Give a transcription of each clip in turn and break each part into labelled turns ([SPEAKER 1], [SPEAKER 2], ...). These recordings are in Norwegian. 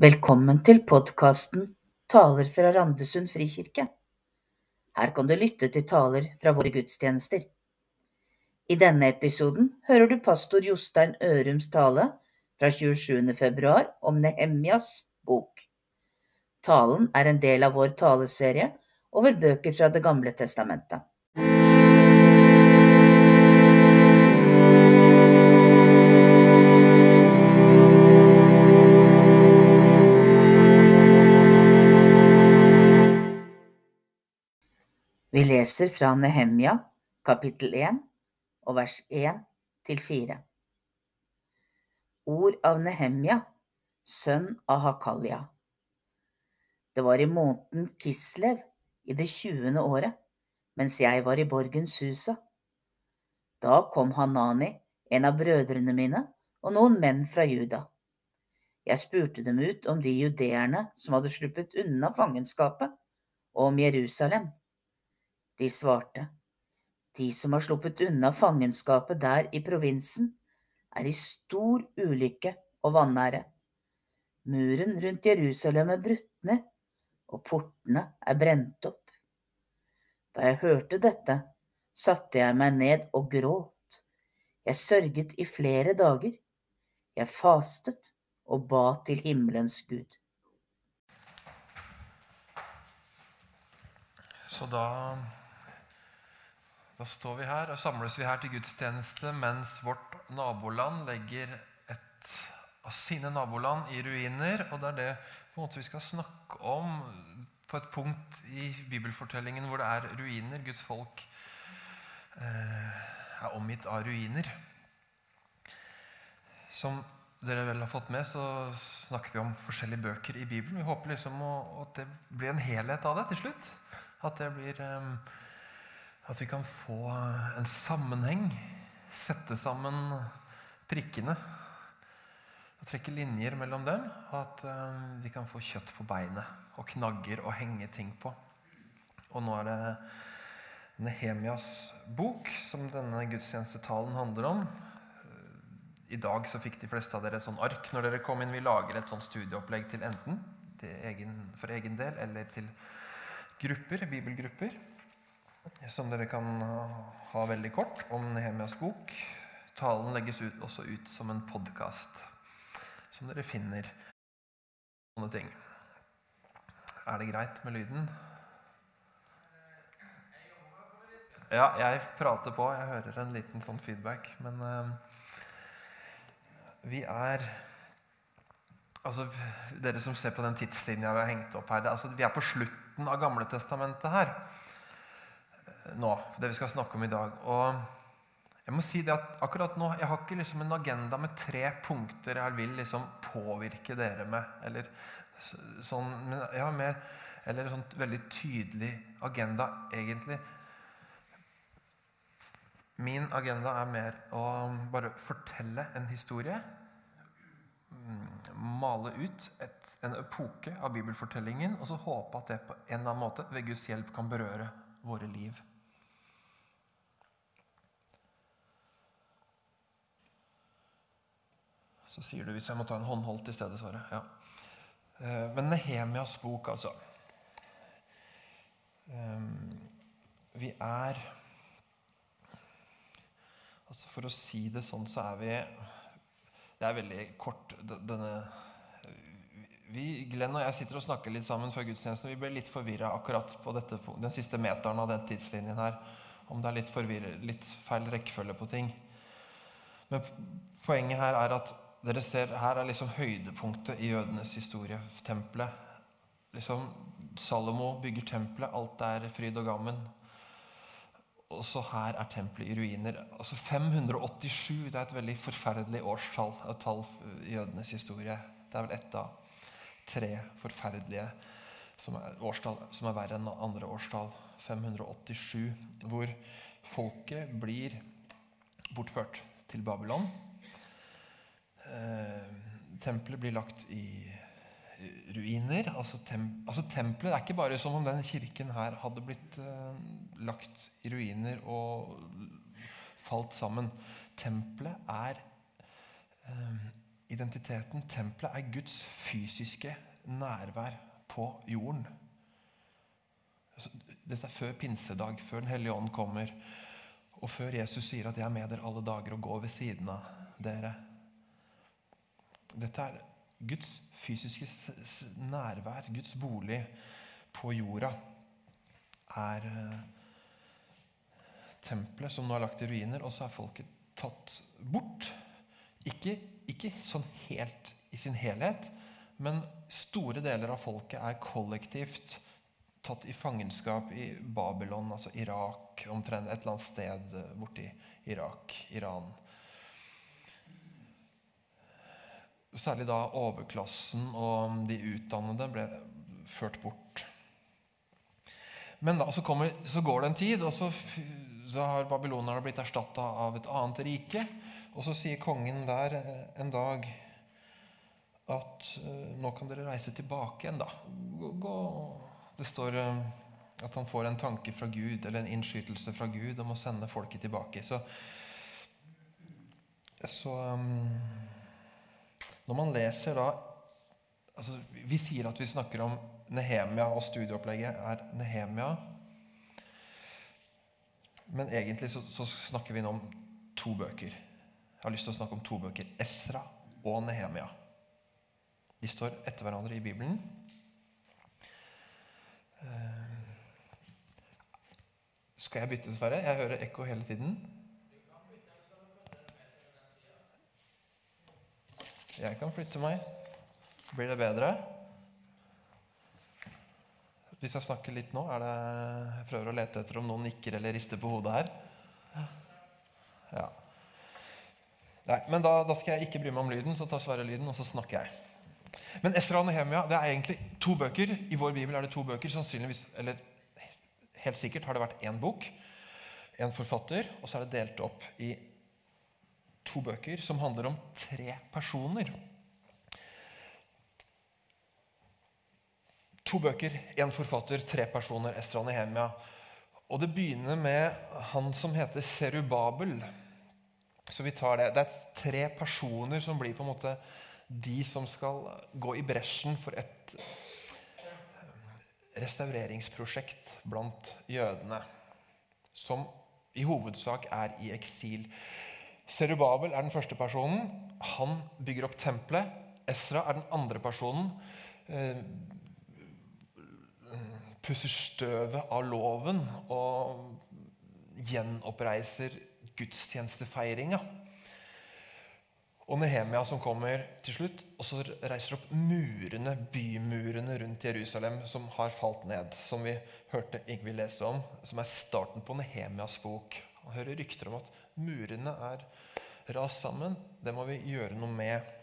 [SPEAKER 1] Velkommen til podkasten Taler fra Randesund frikirke. Her kan du lytte til taler fra våre gudstjenester. I denne episoden hører du pastor Jostein Ørums tale fra 27. februar om Nehemjas bok. Talen er en del av vår taleserie over bøker fra Det gamle testamentet. Vi leser fra Nehemja, kapittel 1, og vers 1 til 4. Ord av Nehemja, sønn av Hakalia. Det var i måneden Kislev i det tjuende året, mens jeg var i borgens husa. Da kom Hanani, en av brødrene mine, og noen menn fra Juda. Jeg spurte dem ut om de judeerne som hadde sluppet unna fangenskapet, og om Jerusalem. De svarte, De som har sluppet unna fangenskapet der i provinsen, er i stor ulykke og vanære. Muren rundt Jerusalem er brutt ned, og portene er brent opp. Da jeg hørte dette, satte jeg meg ned og gråt. Jeg sørget i flere dager. Jeg fastet og ba til himmelens Gud.
[SPEAKER 2] Så da da står vi her og samles vi her til gudstjeneste mens vårt naboland legger et av sine naboland i ruiner. Og det er det på en måte vi skal snakke om på et punkt i bibelfortellingen hvor det er ruiner. Guds folk eh, er omgitt av ruiner. Som dere vel har fått med, så snakker vi om forskjellige bøker i Bibelen. Vi håper liksom at det blir en helhet av det til slutt. At det blir... Eh, at vi kan få en sammenheng, sette sammen prikkene og trekke linjer mellom dem. Og at eh, vi kan få kjøtt på beinet og knagger å henge ting på. Og nå er det Nehemias bok som denne gudstjenestetalen handler om. I dag så fikk de fleste av dere et sånn ark når dere kom inn. Vi lager et sånn studieopplegg til enten egen, for egen del eller til grupper, bibelgrupper som dere kan ha veldig kort, om Nehemias bok. Talen legges ut, også ut som en podkast, som dere finner sånne ting. Er det greit med lyden? Ja, jeg prater på. Jeg hører en liten sånn feedback. Men uh, vi er Altså, Dere som ser på den tidslinja vi har hengt opp her, det, altså, vi er på slutten av Gamle Testamentet her nå, det vi skal snakke om i dag. Og jeg må si det at akkurat nå, jeg har ikke liksom en agenda med tre punkter jeg vil liksom påvirke dere med. Eller sånn, jeg har mer eller en sånn veldig tydelig agenda, egentlig. Min agenda er mer å bare fortelle en historie. Mm, male ut et, en epoke av bibelfortellingen og så håpe at det på en eller annen måte ved Guds hjelp kan berøre våre liv. Så sier du hvis jeg må ta en håndholdt i stedet, Sverre. Ja. Eh, men Nehemias bok, altså. Ehm, vi er altså For å si det sånn, så er vi Det er veldig kort denne vi, Glenn og jeg sitter og snakker litt sammen før gudstjenesten. Vi ble litt forvirra akkurat på dette, den siste meteren av den tidslinjen her. Om det er litt, litt feil rekkefølge på ting. Men poenget her er at dere ser, Her er liksom høydepunktet i jødenes historie. Tempelet. Liksom, Salomo bygger tempelet. Alt er fryd og gammen. Og så her er tempelet i ruiner. Altså 587 det er et veldig forferdelig årstall. Et tall i jødenes historie. Det er vel ett av tre forferdelige som er, årstall, som er verre enn andre årstall. 587. Hvor folket blir bortført til Babylon tempelet blir lagt i ruiner. Altså, tem, altså, Tempelet er ikke bare som om denne kirken her hadde blitt eh, lagt i ruiner og falt sammen. Tempelet er eh, identiteten. Tempelet er Guds fysiske nærvær på jorden. Altså, dette er før pinsedag, før Den hellige ånd kommer, og før Jesus sier at 'jeg er med dere alle dager og går ved siden av dere'. Dette er Guds fysiske nærvær, Guds bolig på jorda, er eh, tempelet som nå er lagt i ruiner, og så er folket tatt bort. Ikke, ikke sånn helt i sin helhet, men store deler av folket er kollektivt tatt i fangenskap i Babylon, altså Irak, omtrent et eller annet sted borti Irak, Iran. Særlig da overklassen og de utdannede ble ført bort. Men da, så, kommer, så går det en tid, og så, så har babylonerne blitt erstatta av et annet rike. Og så sier kongen der eh, en dag at eh, nå kan dere reise tilbake igjen, da. Gå. Det står eh, at han får en tanke fra Gud, eller en innskytelse fra Gud om å sende folket tilbake. Så, så um, Når man leser da altså, Vi sier at vi snakker om Nehemia, og studieopplegget er Nehemia. Men egentlig så, så, snakker vi nå om to bøker. Jeg har lyst til å snakke om to bøker. Esra og Nehemia. De står etter hverandre i Bibelen. Uh, skal jeg bytte, Sverre? Jeg hører ekko hele tiden. Jeg kan flytte meg. Blir det bedre? Hvis jeg snakker litt nå, det Jeg prøver å lete etter om noen nikker eller rister på hodet her. Ja. Nei, men da, da, skal jeg ikke bry meg om lyden, så tar Sverre lyden, og så snakker jeg. Men Esra og Nehemia det er egentlig to bøker. I vår bibel er det to bøker. sannsynligvis, eller Helt sikkert har det vært én bok, én forfatter, og så er det delt opp i to bøker som handler om tre personer. To bøker, én forfatter, tre personer, Estra Nehemia. Og det begynner med han som heter Serubabel. Så vi tar det. Det er tre personer som blir på en måte de som skal gå i bresjen for et restaureringsprosjekt blant jødene. Som i hovedsak er i eksil. Serubabel er den første personen. Han bygger opp tempelet. Esra er den andre personen. Eh, pusser støvet av loven og gjenoppreiser gudstjenestefeiringa. Og Nehemia som kommer til slutt, og så reiser opp murene, bymurene rundt Jerusalem som har falt ned. Som vi hørte Ingvild lese om, som er starten på Nehemias bok. Han hører rykter om at murene er rast sammen. Det må vi gjøre noe med.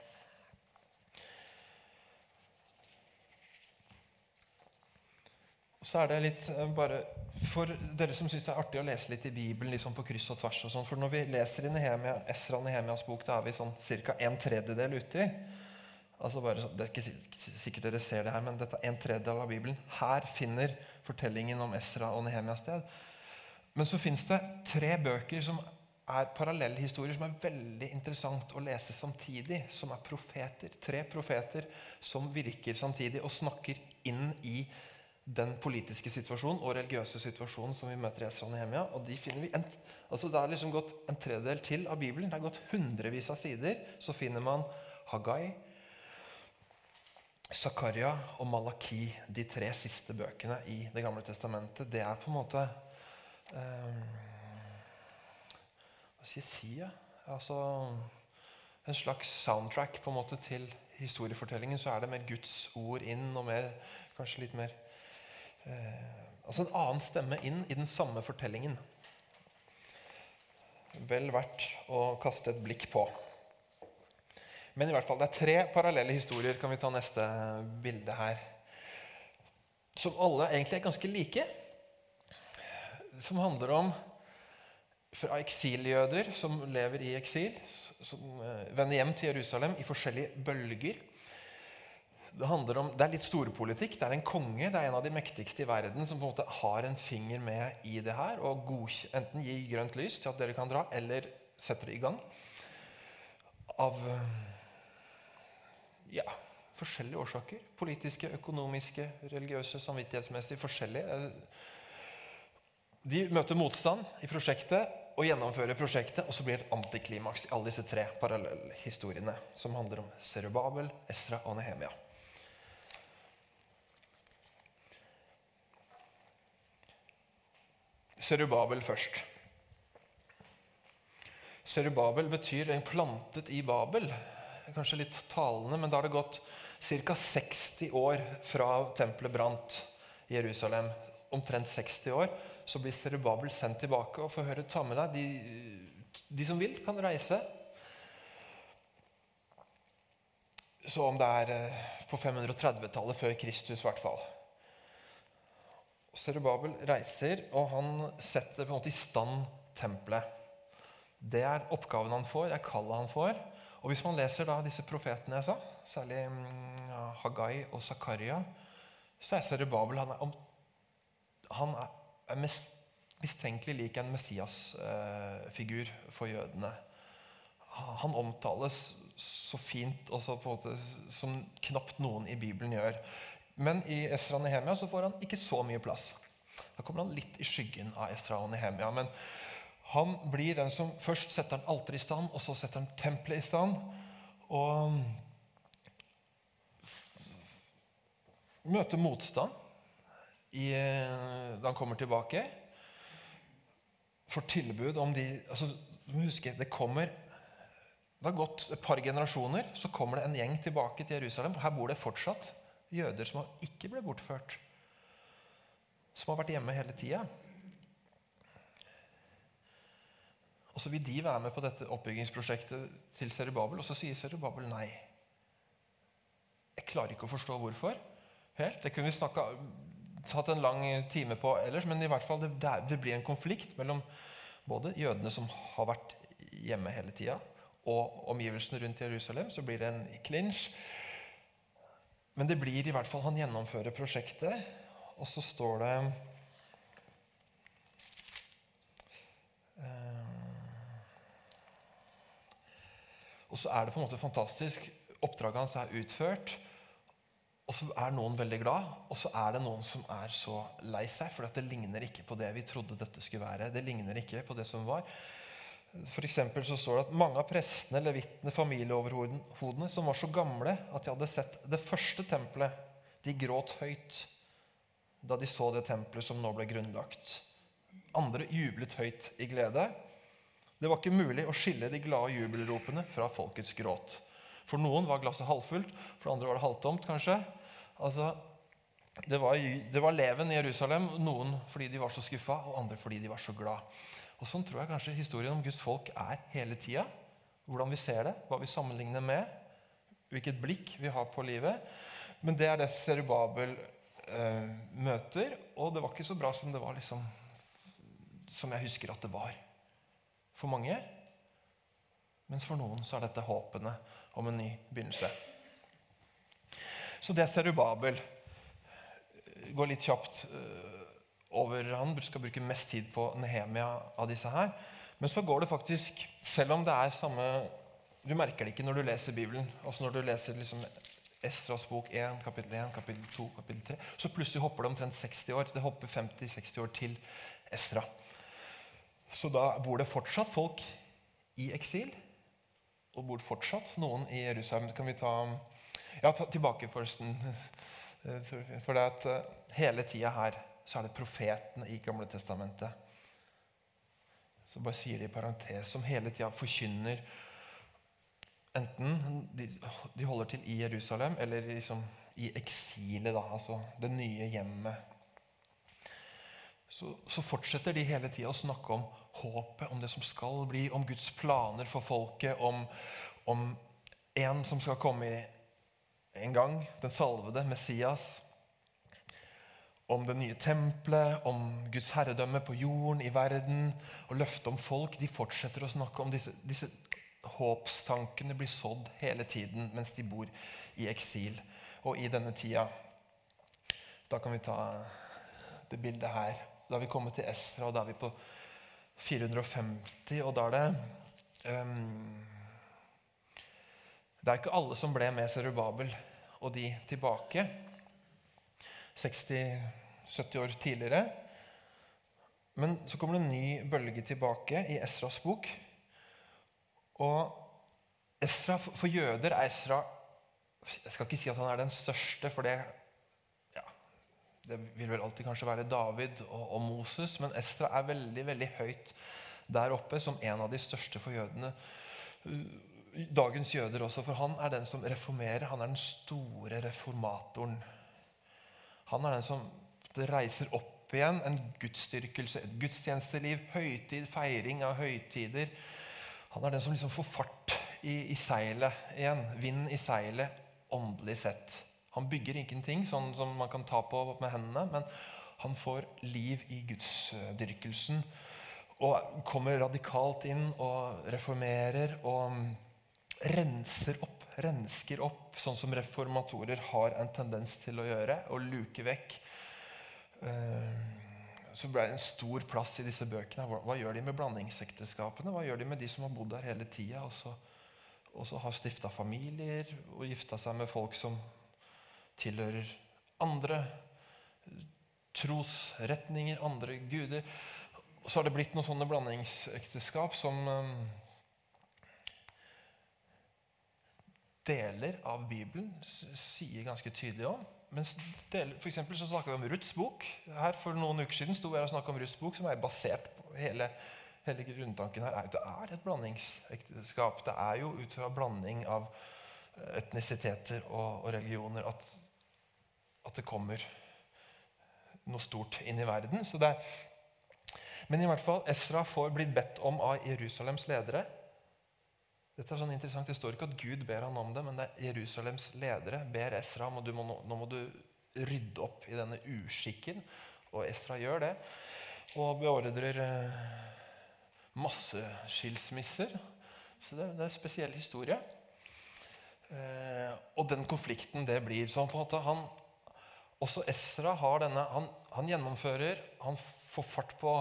[SPEAKER 2] så er det litt eh, bare For dere som syns det er artig å lese litt i Bibelen liksom på kryss og tvers og sånn, For når vi leser i Nehemia, Esra Nehemias bok, da er vi sånn ca. en tredjedel uti. Altså bare, det er ikke sikkert dere ser det her, men dette er en tredjedel av Bibelen. Her finner fortellingen om Esra og Nehemia sted. Men så fins det tre bøker som er parallellhistorier som er veldig interessant å lese samtidig. Som er profeter. Tre profeter som virker samtidig og snakker inn i den politiske situasjonen og religiøse situasjonen som vi møter i Esra Nehemia. Og de finner vi en, altså Det har liksom gått en tredjedel til av Bibelen. Det har gått hundrevis av sider. Så finner man Hagai, Zakaria og Malaki, de tre siste bøkene i Det gamle testamentet. Det er på en måte Hva skal jeg si? Ja? Altså en slags soundtrack på en måte til historiefortellingen. Så er det mer Guds ord inn, og mer, kanskje litt mer eh, altså en annen stemme inn i den samme fortellingen. Vel verdt å kaste et blikk på. Men i hvert fall, det er tre parallelle historier. Kan vi ta neste bilde her? Som alle egentlig er ganske like. Som handler om fra eksiljøder som lever i eksil, som eh, vender hjem til Jerusalem i forskjellige bølger. Det, om, det er litt storpolitikk. Det er en konge, det er en av de mektigste i verden, som på en måte har en finger med i det her og god, enten gir grønt lys til at dere kan dra, eller setter det i gang. Av, ja, forskjellige årsaker. Politiske, økonomiske, religiøse, samvittighetsmessige. forskjellige. De møter motstand i prosjektet og gjennomfører prosjektet, og så blir det et antiklimaks i alle disse tre parallellhistoriene som handler om Serubabel, Esra og Nehemia. Serubabel først. Serubabel betyr plantet i Babel. Kanskje litt talende, men da har det gått ca. 60 år fra tempelet brant i Jerusalem. Omtrent 60 år. Så blir Serubabel sendt tilbake og får høre ta med deg. De, de som vil, kan reise. Så om det er eh, på 530-tallet før Kristus, i hvert fall. Serubabel reiser, og han setter på en måte i stand tempelet. Det er oppgaven han får, det er kallet han får. Og Hvis man leser da disse profetene jeg sa, særlig mm, Hagai og Zakaria, så er Serubabel han er, han er mistenkelig lik en Messias-figur eh, for jødene. Han omtales så fint og så på en måte som knapt noen i Bibelen gjør. Men i Esra Nehemia så får han ikke så mye plass. Da kommer han litt i skyggen av Esra og Nehemia. Men han blir den som først setter han alteret i stand, og så setter han tempelet i stand. Og møter motstand i, da han kommer tilbake. Får tilbud om de altså, Du må huske, det kommer det har gått et par generasjoner, så kommer det en gjeng tilbake til Jerusalem. Her bor det fortsatt jøder som ikke ble bortført. Som har vært hjemme hele tida. Og så vil de være med på dette oppbyggingsprosjektet til Serubabel, og så sier Serubabel nei. Jeg klarer ikke å forstå hvorfor. helt. Det kunne vi snakket, tatt en lang time på ellers, men i hvert fall det, det blir en konflikt mellom både jødene som har vært hjemme hele tida, og omgivelsene rundt Jerusalem. Så blir det en klinsj. Men det blir i hvert fall Han gjennomfører prosjektet, og så står det eh, Og så er det på en måte fantastisk. Oppdraget hans er utført. Og så er noen veldig glad, og så er det noen som er så lei seg. For det ligner ikke på det vi trodde dette skulle være. Det ligner ikke på det som var. For så står det at mange av prestene, levittene, familieoverhodene, som var så gamle at de hadde sett det første tempelet, de gråt høyt da de så det tempelet som nå ble grunnlagt. Andre jublet høyt i glede. Det var ikke mulig å skille de glade jubelropene fra folkets gråt. For noen var glasset halvfullt, for andre var det halvtomt, kanskje. Altså, det var, det var leven i Jerusalem, noen fordi de var så skuffa, og andre fordi de var så glad. Og Sånn tror jeg kanskje historien om Guds folk er hele tida. Hvordan vi ser det, hva vi sammenligner med, hvilket blikk vi har på livet. Men det er det Serubabel eh, møter, og det var ikke så bra som det var liksom, som jeg husker at det var for mange. Mens for noen så er dette håpene om en ny begynnelse. Så det er Serubabel. Går litt kjapt eh, over Han skal bruke mest tid på Nehemia av disse her. Men så går det faktisk, selv om det er samme Du merker det ikke når du leser Bibelen. Også når du leser liksom Estras bok 1, kapittel 1, kapittel 2, kapittel 3. Så plutselig hopper det omtrent 60 år. Det hopper 50-60 år til Estra. Så da bor det fortsatt folk i eksil. Og bor fortsatt noen i Jerusalem. Kan vi ta ja, tilbake forresten. For det at eh, hele tida her så er det profetene i Gamle Testamentet. Så bare sier de i parentes, som hele tida forkynner Enten de, de, holder til i Jerusalem eller liksom i eksilet, da, altså det nye hjemmet. Så, så fortsetter de hele tida å snakke om håpet, om det som skal bli, om Guds planer for folket, om, om en som skal komme en gang, den salvede Messias om det nye tempelet, om Guds herredømme på jorden, i verden, og løftet om folk. De fortsetter å snakke om disse, disse håpstankene blir sådd hele tiden mens de bor i eksil. Og i denne tida Da kan vi ta det bildet her. Da har vi kommet til Estra, og da er vi på 450, og da er det um, Det er ikke alle som ble med Serubabel og de tilbake 60-70 år tidligere. Men så kommer det en ny bølge tilbake i Esras bok. Og Esra, for jøder er Esra Jeg skal ikke si at han er den største, for det, ja, det vil vel alltid kanskje være David og, og Moses, men Esra er veldig, veldig høyt der oppe som en av de største for jødene dagens jøder også, for han er den som reformerer. Han er den store reformatoren. Han er den som reiser opp igjen en gudsdyrkelse, et gudstjenesteliv, høytid, feiring av høytider. Han er den som liksom får fart i, i seilet igjen. Vind i seilet, åndelig sett. Han bygger ingenting sånn som man kan ta på med hendene, men han får liv i gudsdyrkelsen. Og kommer radikalt inn og reformerer. og renser opp, rensker opp, sånn som reformatorer har en tendens til å gjøre, og luke vekk. Eh, så ble det en stor plass i disse bøkene. Hva, gjør de med blandingsekteskapene? Hva gjør de med de som har bodd der hele tida, og og så har stifta familier og gifta seg med folk som tilhører andre trosretninger, andre guder? Så har det blitt noen sånne blandingsekteskap som eh, deler av Bibelen sier ganske tydelig om. Mens deler, for så snakker vi om Ruths bok. Her For noen uker siden sto jeg og snakka om Ruths bok, som er basert på hele, hele grunntanken her. Er, det er et blandingsekteskap. Det er jo ut fra blanding av etnisiteter og, og religioner at, at, det kommer noe stort inn i verden. Det, men i hvert fall, Esra får blitt bedt om av Jerusalems ledere dette er sånn interessant. Det står ikke at Gud ber han om det, men det er Jerusalems ledere ber Esra om at må, nå må du rydde opp i denne uskikken. Og Esra gjør det. Og beordrer eh, masse skilsmisser. Så det, det, er en spesiell historie. Eh, og den konflikten det blir sånn på en måte han, Også Esra har denne Han, han gjennomfører, han får fart på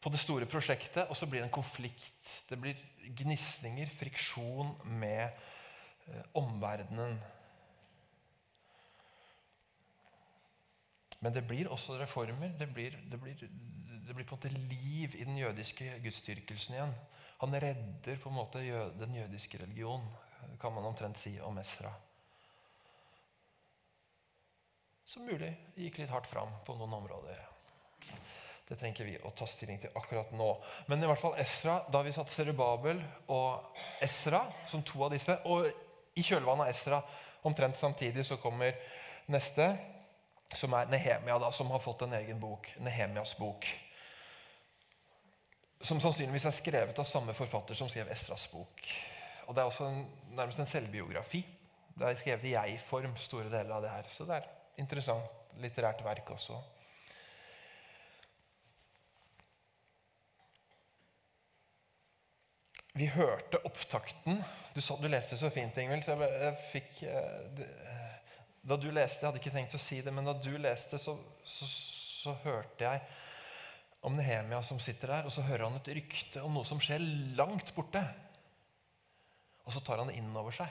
[SPEAKER 2] på det store prosjektet, og så blir det en konflikt. Det blir gnisninger, friksjon med eh, omverdenen. Men det blir også reformer. Det blir, det, blir, det blir, på en måte liv i den jødiske gudsdyrkelsen igjen. Han redder på en måte den jødiske religion, kan man omtrent si om Esra. Som mulig gikk litt hardt fram på noen områder. Det trenger ikke vi å ta stilling til akkurat nå. Men i hvert fall Esra, da vi satt Serubabel og Esra som to av disse Og i kjølvannet av Esra omtrent samtidig så kommer neste, som er Nehemia, da, som har fått en egen bok. Nehemias bok. Som sannsynligvis er skrevet av samme forfatter som skrev Esras bok. Og Det er også en, nærmest en selvbiografi. Det er skrevet i jeg-form, store deler av det her. Så det er interessant litterært verk også. Vi hørte opptakten. Du, sa, du leste så fint, Ingvild. jeg, jeg fikk, eh, Da du leste, Jeg hadde ikke tenkt å si det, men da du leste, så, så, så hørte jeg om Nehemia som sitter der, og så hører han et rykte om noe som skjer langt borte. Og så tar han det inn over seg.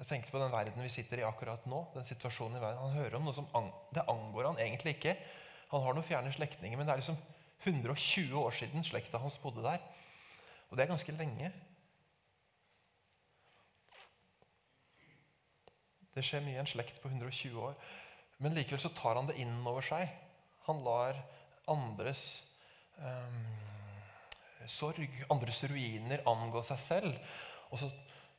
[SPEAKER 2] Jeg tenkte på den verden vi sitter i akkurat nå. den situasjonen i verden. Han hører om noe som Det angår han egentlig ikke. Han har noen fjerne slektninger, men det er liksom 120 år siden slekta hans bodde der. Og det er ganske lenge. Det skjer mye i en slekt på 120 år. Men likevel så tar han det inn over seg. Han lar andres um, sorg, andres ruiner, angå seg selv. Så,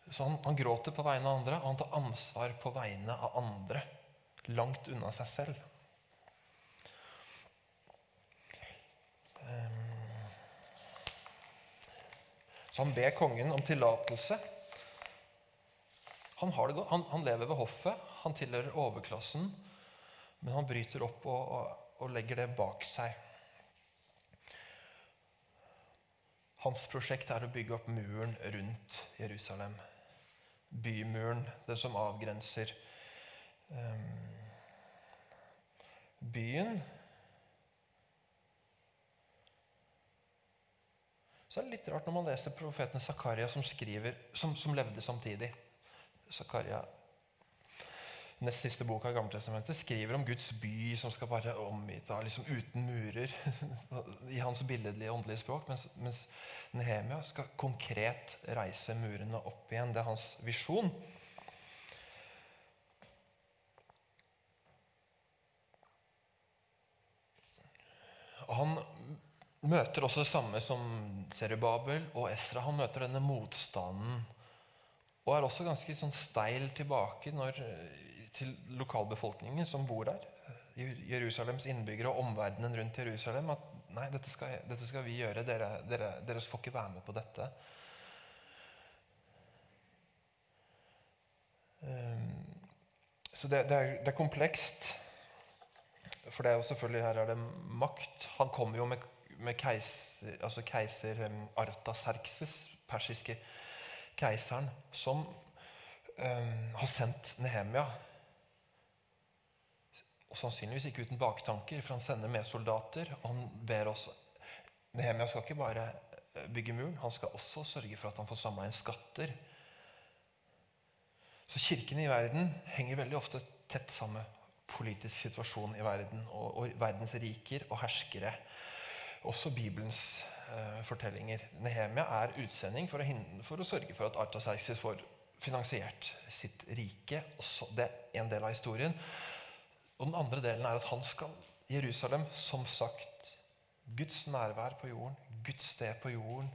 [SPEAKER 2] så han, han, gråter på vegne av andre, og han tar ansvar på vegne av andre. Langt unna seg selv. Han ber kongen om tillatelse. Han, han, han, lever ved hoffet, han tilhører overklassen. Men han bryter opp og, og, og legger det bak seg. Hans prosjekt er å bygge opp muren rundt Jerusalem. Bymuren, den som avgrenser um, byen. Så er det litt rart når man leser profeten Zakaria, som, som, som levde samtidig. Zakaria nest siste boka i Gammeltestamentet, skriver om Guds by som skal være omgitt av liksom uten murer. I hans billedlige, åndelige språk. Mens, mens Nehemia skal konkret reise murene opp igjen. Det er hans visjon. Han møter også det samme som Serubabel og Esra. Han møter denne motstanden. Og er også ganske sånn steil tilbake når, til lokalbefolkningen som bor der. Jerusalems innbyggere og omverdenen rundt Jerusalem. At nei, dette skal, dette skal vi gjøre. Dere, dere, dere får ikke være med på dette. Um, så det, det, er, det, er, komplekst. For det er jo selvfølgelig her er det makt. Han kommer jo med med keiser, altså keiser Artaserkses, persiske keiseren, som um, har sendt Nehemia. Og Sannsynligvis ikke uten baktanker, for han sender med soldater. Og han ber oss Nehemia skal ikke bare eh, bygge muren, han skal også sørge for at han får samla inn skatter. Så kirkene i verden henger veldig ofte tett sammen politisk situasjon i verden og, og verdens riker og herskere også Bibelens eh, fortellinger. Nehemia er utsending for å, hindre, for å, sørge for at Artaserkses får finansiert sitt rike. Også det er en del av historien. Og den andre delen er at han skal Jerusalem, som sagt, Guds nærvær på jorden, Guds sted på jorden,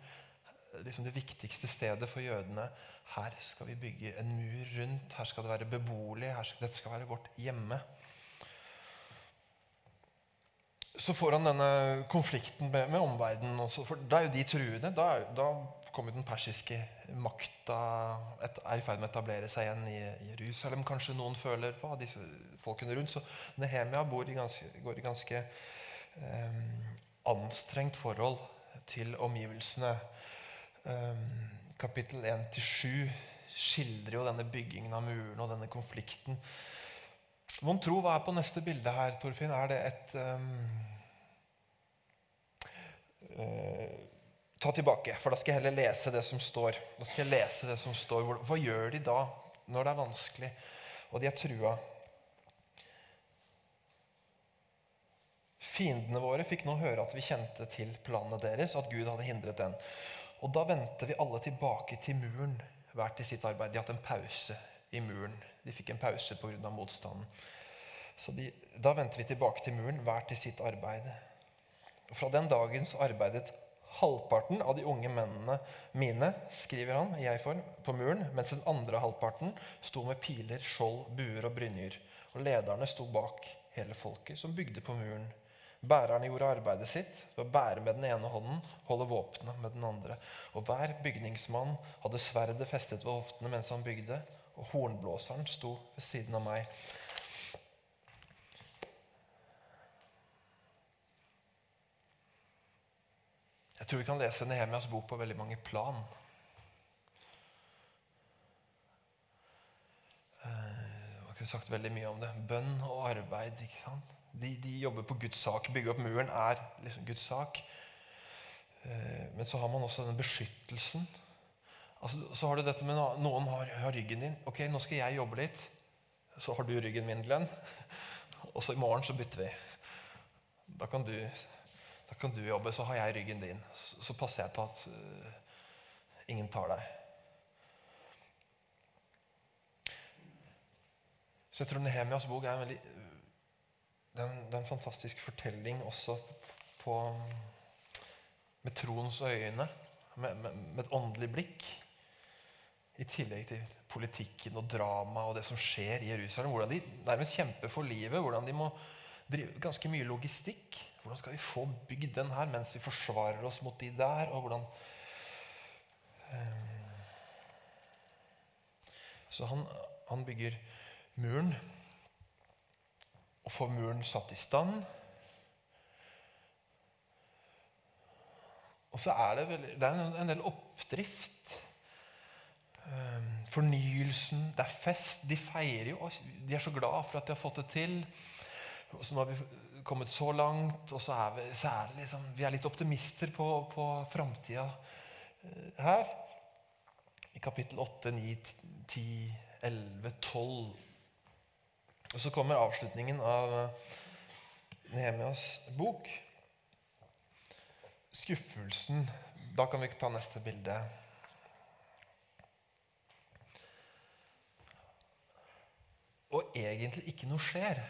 [SPEAKER 2] liksom det viktigste stedet for jødene. Her skal vi bygge en mur rundt, her skal det være beboelig, dette skal være vårt hjemme så får han denne konflikten med, med omverdenen også. For da er jo de truende. Da, da kommer den persiske makta er i ferd med å etablere seg igjen i Jerusalem. Kanskje noen føler på disse folkene rundt. Så Nehemia i ganske, går i ganske eh, anstrengt forhold til omgivelsene. Eh, kapittel 1-7 skildrer jo denne byggingen av muren og denne konflikten. Mon tro hva er på neste bilde her, Torfinn? Er det et um, uh, Ta tilbake, for da skal jeg heller lese det som står. Da skal jeg lese det som står. Hva gjør de da, når det er vanskelig, og de er trua? Fiendene våre fikk nå høre at vi kjente til planene deres, at Gud hadde hindret den. Og da vendte vi alle tilbake til muren, hver til sitt arbeid. De hadde en pause i muren. De fikk en pause pga. motstanden. Så de, Da vendte vi tilbake til muren, hver til sitt arbeid. Og Fra den dagen så arbeidet halvparten av de unge mennene mine skriver han, i jeg-form, på muren, mens den andre halvparten sto med piler, skjold, buer og brynjer. Og lederne sto bak hele folket som bygde på muren. Bærerne gjorde arbeidet sitt ved å bære med den ene hånden, holde våpenet med den andre. Og hver bygningsmann hadde sverdet festet ved hoftene mens han bygde og hornblåseren sto ved siden av meg. Jeg tror vi kan lese Nehemias bok på veldig mange plan. Jeg eh, har ikke sagt veldig mye om det. Bønn og arbeid. ikke sant? De, de jobber på Guds sak. Bygge opp muren er liksom Guds sak. Eh, men så har man også den beskyttelsen Altså, så har du dette med Noen har, har, ryggen din. Ok, nå skal jeg jobbe litt. Så har du ryggen min, Glenn. Og så i morgen så bytter vi. Da kan du, da kan du jobbe, så har jeg ryggen din. Så, så passer jeg på at uh, ingen tar deg. Så jeg tror Nehemias bok er en veldig det er en, det er en fantastisk fortelling også på, med troens øyne, med, med, med et åndelig blikk. I tillegg til politikken og drama og det som skjer i Jerusalem. Hvordan de nærmest kjemper for livet. Hvordan de må drive ganske mye logistikk. Hvordan skal vi få bygd den her mens vi forsvarer oss mot de der? og hvordan... Eh, så han, han bygger muren og får muren satt i stand. Og så er det, veldig, det er en del oppdrift Ehm, fornyelsen. Det er fest. De feirer jo. De er så glad for at de har fått det til. Og så nå har vi kommet så langt, og så er vi, så er liksom, vi er litt optimister på, på framtida eh, her. I kapittel 8, 9, 10, 11-12. Og så kommer avslutningen av eh, Nehemias bok. Skuffelsen. Da kan vi ta neste bilde. Og egentlig ikke noe skjer.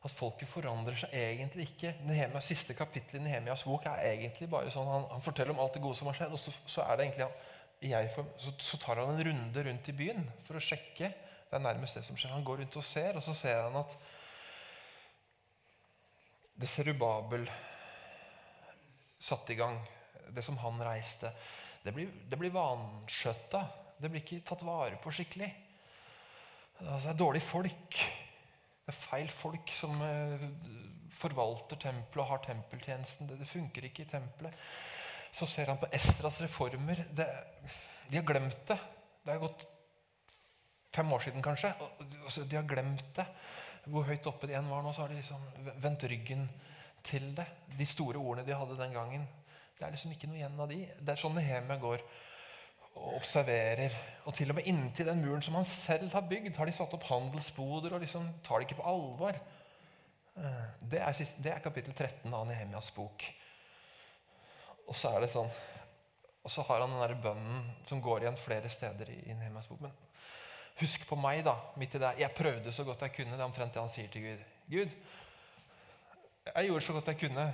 [SPEAKER 2] At folket forandrer seg egentlig ikke. Nehemias Siste kapittel i Nehemias bok er egentlig bare sånn, Han, han forteller om alt det gode som har skjedd, og så, så er det egentlig jeg, så, så, tar han en runde rundt i byen for å sjekke. Det er nærmest det som skjer. Han går rundt og ser, og så ser han at det Serubabel satte i gang, det som han reiste, det blir, det blir vanskjøtta. Det blir ikke tatt vare på skikkelig. Altså, det er dårlige folk. Det er feil folk som eh, forvalter tempelet og har tempeltjenesten. Det, det, funker ikke i tempelet. Så ser han på Estras reformer. Det, de har glemt det. Det er gått fem år siden, kanskje. De har glemt det. Hvor høyt oppe de enn var nå, så har de liksom vendt ryggen til det. De store ordene de hadde den gangen. Det er liksom ikke noe igjen av de. Det er sånn Nehemia går og observerer. Og til og med inntil den muren som han selv har bygd, har de satt opp handelsboder og liksom tar det ikke på alvor. Eh, det er, det er kapittel 13 av Nehemias bok. Og så er det sånn og så har han den der bønnen som går igjen flere steder i, i Nehemias bok. Men husk på meg, da. midt i det. Jeg prøvde så godt jeg kunne. Det er omtrent det han sier til Gud. Gud, jeg gjorde så godt jeg kunne.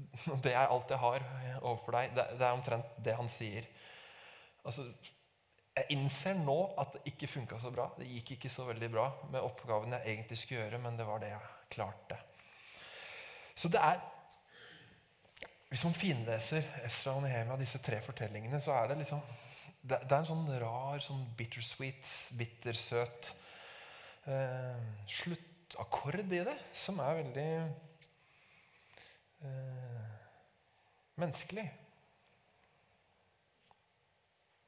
[SPEAKER 2] Det er alt jeg har overfor deg. Det, det er omtrent det han sier. Altså, jeg innser nå at det ikke funka så bra. Det gikk ikke så veldig bra med oppgaven jeg egentlig skulle gjøre, men det var det jeg klarte. Så det er Hvis man finleser Esra og Nehemia, disse tre fortellingene, så er det liksom Det, det er en sånn rar, sånn bittersweet, bittersøt eh, sluttakkord i det, som er veldig eh, menneskelig.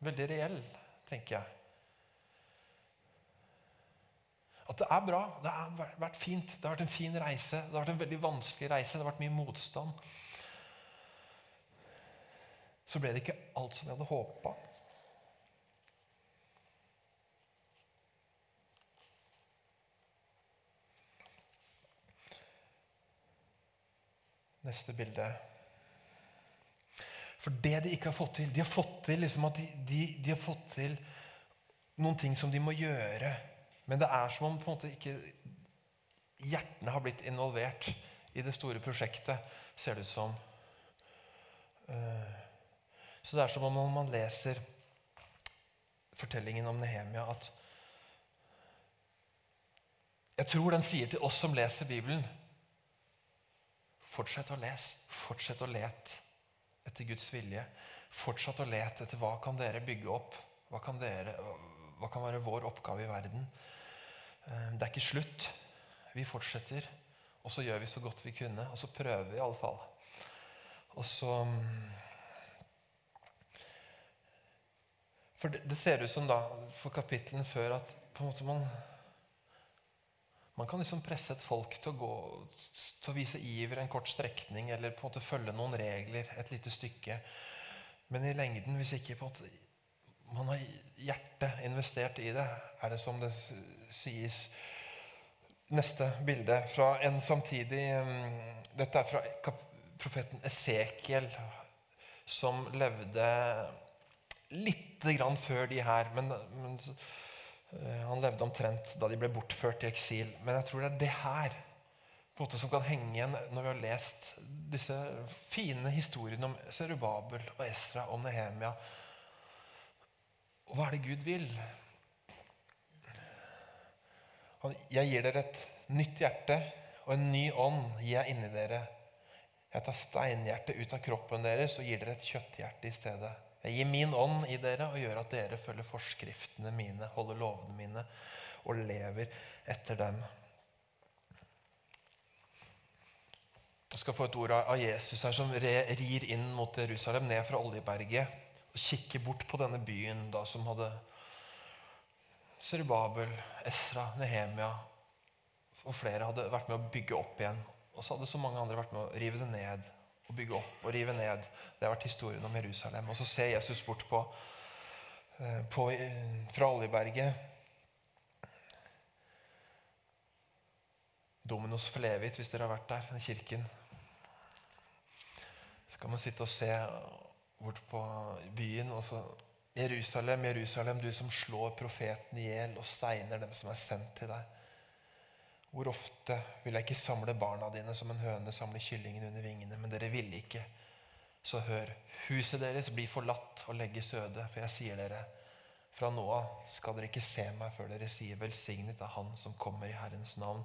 [SPEAKER 2] Veldig reell, tenker jeg. At det er bra. Det har vært fint. Det har vært en fin reise. Det har vært en veldig vanskelig reise. Det har vært mye motstand. Så ble det ikke alt som vi hadde håpa. Neste bilde. For det de ikke har fått til De har fått til liksom de, de, de, har fått til noen ting som de må gjøre. Men det er som om på en måte ikke hjertene har blitt involvert i det store prosjektet, ser det ut som. Eh, så det er som om man leser fortellingen om Nehemia, at Jeg tror den sier til oss som leser Bibelen Fortsett å lese. Fortsett å lete etter Guds vilje. Fortsett å lete etter hva kan dere bygge opp. Hva kan, dere, hva kan være vår oppgave i verden? Eh, det er ikke slutt. Vi fortsetter, og så gjør vi så godt vi kunne. Og så prøver vi i alle fall. Og så For det, det ser ut som da, for kapitlene før at på en måte man man kan liksom presse et folk til å, gå, til å vise iver en kort strekning eller på en måte følge noen regler et lite stykke. Men i lengden, hvis ikke på en måte, man har hjertet investert i det, er det som det sies Neste bilde fra en samtidig mm, Dette er fra profeten Esekiel, som levde litt grann før de her. men, men han levde omtrent da de ble bortført i eksil. Men jeg tror det er det her på en måte som kan henge igjen når vi har lest disse fine historiene om Serubabel og Esra og Nehemia. Og hva er det Gud vil? Jeg gir dere et nytt hjerte og en ny ånd gir jeg inni dere. Jeg tar steinhjertet ut av kroppen deres og gir dere et kjøtthjerte i stedet. Jeg gir min ånd i dere og gjør at dere følger forskriftene mine, holder lovene mine og lever etter dem. Jeg skal få et ord av Jesus her som rir inn mot Jerusalem, ned fra Oljeberget, og kikker bort på denne byen da, som hadde Serubabel, Esra, Nehemia og flere hadde vært med å bygge opp igjen. Og så hadde så mange andre vært med å rive det ned å bygge opp og rive ned. Det har vært historien om Jerusalem. Og så ser Jesus bort på, eh, på fra Oljeberget. Dominos Flevit, hvis dere har vært der, den kirken. Så kan man sitte og se bort på byen. og så Jerusalem, Jerusalem, du som slår profeten i hjel og steiner dem som er sendt til deg. Hvor ofte vil jeg ikke samle barna dine som en høne samler kyllingen under vingene, men dere ville ikke. Så hør, huset deres blir forlatt og legges øde, for jeg sier dere, fra nå av skal dere ikke se meg før dere sier velsignet av Han som kommer i Herrens navn.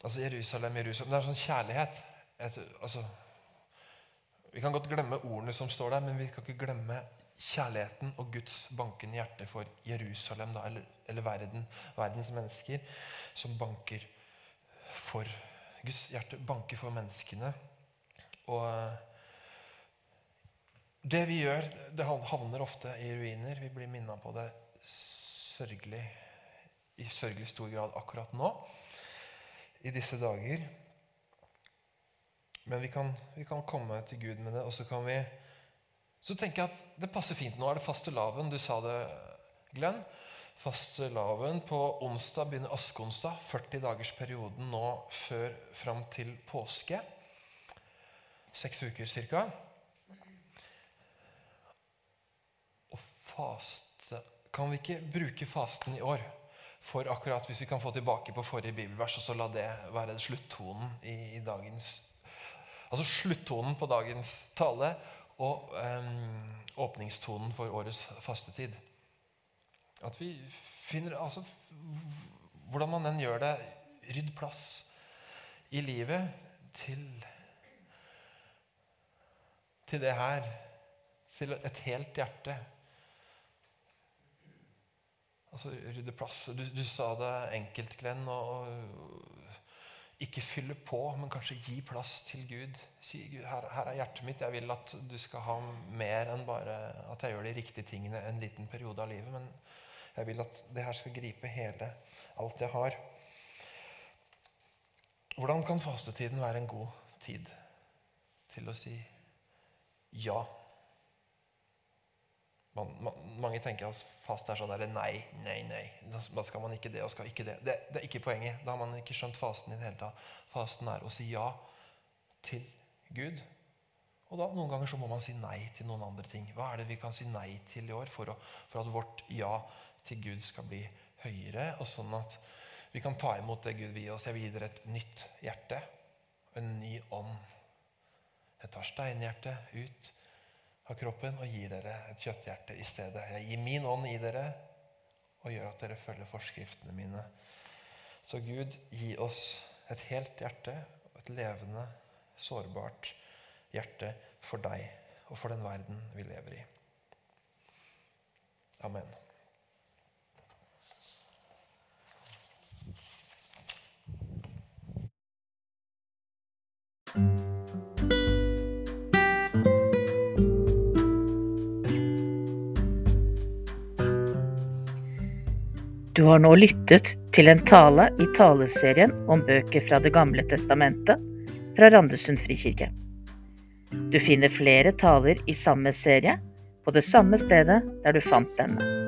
[SPEAKER 2] Altså Jerusalem, Jerusalem Det er en sånn kjærlighet. Et, altså, vi kan godt glemme ordene som står der, men vi kan ikke glemme kjærligheten og Guds bankende hjerte for Jerusalem, da, eller, eller, verden, verdens mennesker, som banker for Guds hjerte banker for menneskene. Og eh, det vi gjør, det havner ofte i ruiner. Vi blir minna på det sørgelig, i sørgelig stor grad akkurat nå, i disse dager. Men vi kan, vi kan komme til Gud med det, og så kan vi så tenker jeg at det passer fint. Nå er det fastelavn. Du sa det, Glenn. Fastelavn på onsdag begynner askeonsdag. 40 dagers perioden nå før fram til påske. Seks uker ca. Og faste Kan vi ikke bruke fasten i år? For akkurat hvis vi kan få tilbake på forrige bibelvers, og så la det være sluttonen i, i dagens Altså sluttonen på dagens tale og um, åpningstonen for årets fastetid. At vi finner altså, Hvordan man enn gjør det, rydd plass i livet til til det her. Til et helt hjerte. Altså rydde plass. Du, du sa det enkelt, Glenn. og, og ikke fylle på, men kanskje gi plass til Gud. Si Gud, her, her, er hjertet mitt. Jeg vil at du skal ha mer enn bare at jeg gjør de riktige tingene en liten periode av livet. Men jeg vil at det her skal gripe hele alt jeg har. Hvordan kan fastetiden være en god tid til å si ja? Man, man, mange tenker at fast er sånn der, nei, nei, nei. Da skal man ikke det og skal ikke det. det. det. er ikke poenget. Da har man ikke skjønt fasten i det hele tatt. Fasten er å si ja til Gud. Og da noen ganger så må man si nei til noen andre ting. Hva er det vi kan si nei til i år for, å, for at vårt ja til Gud skal bli høyere, og sånn at vi kan ta imot det Gud vil gi oss? Jeg vil gi dere et nytt hjerte. En ny ånd. Jeg tar steinhjertet ut av kroppen og gir dere et kjøtthjerte i stedet. Jeg gir min ånd i dere og gjør at dere følger forskriftene mine. Så Gud, gi oss et helt hjerte, et levende, sårbart hjerte for deg og for den verden vi lever i. Amen.
[SPEAKER 1] Du har nå lyttet til en tale i taleserien om bøker fra Det gamle testamentet fra Randesund frikirke. Du finner flere taler i samme serie på det samme stedet der du fant denne.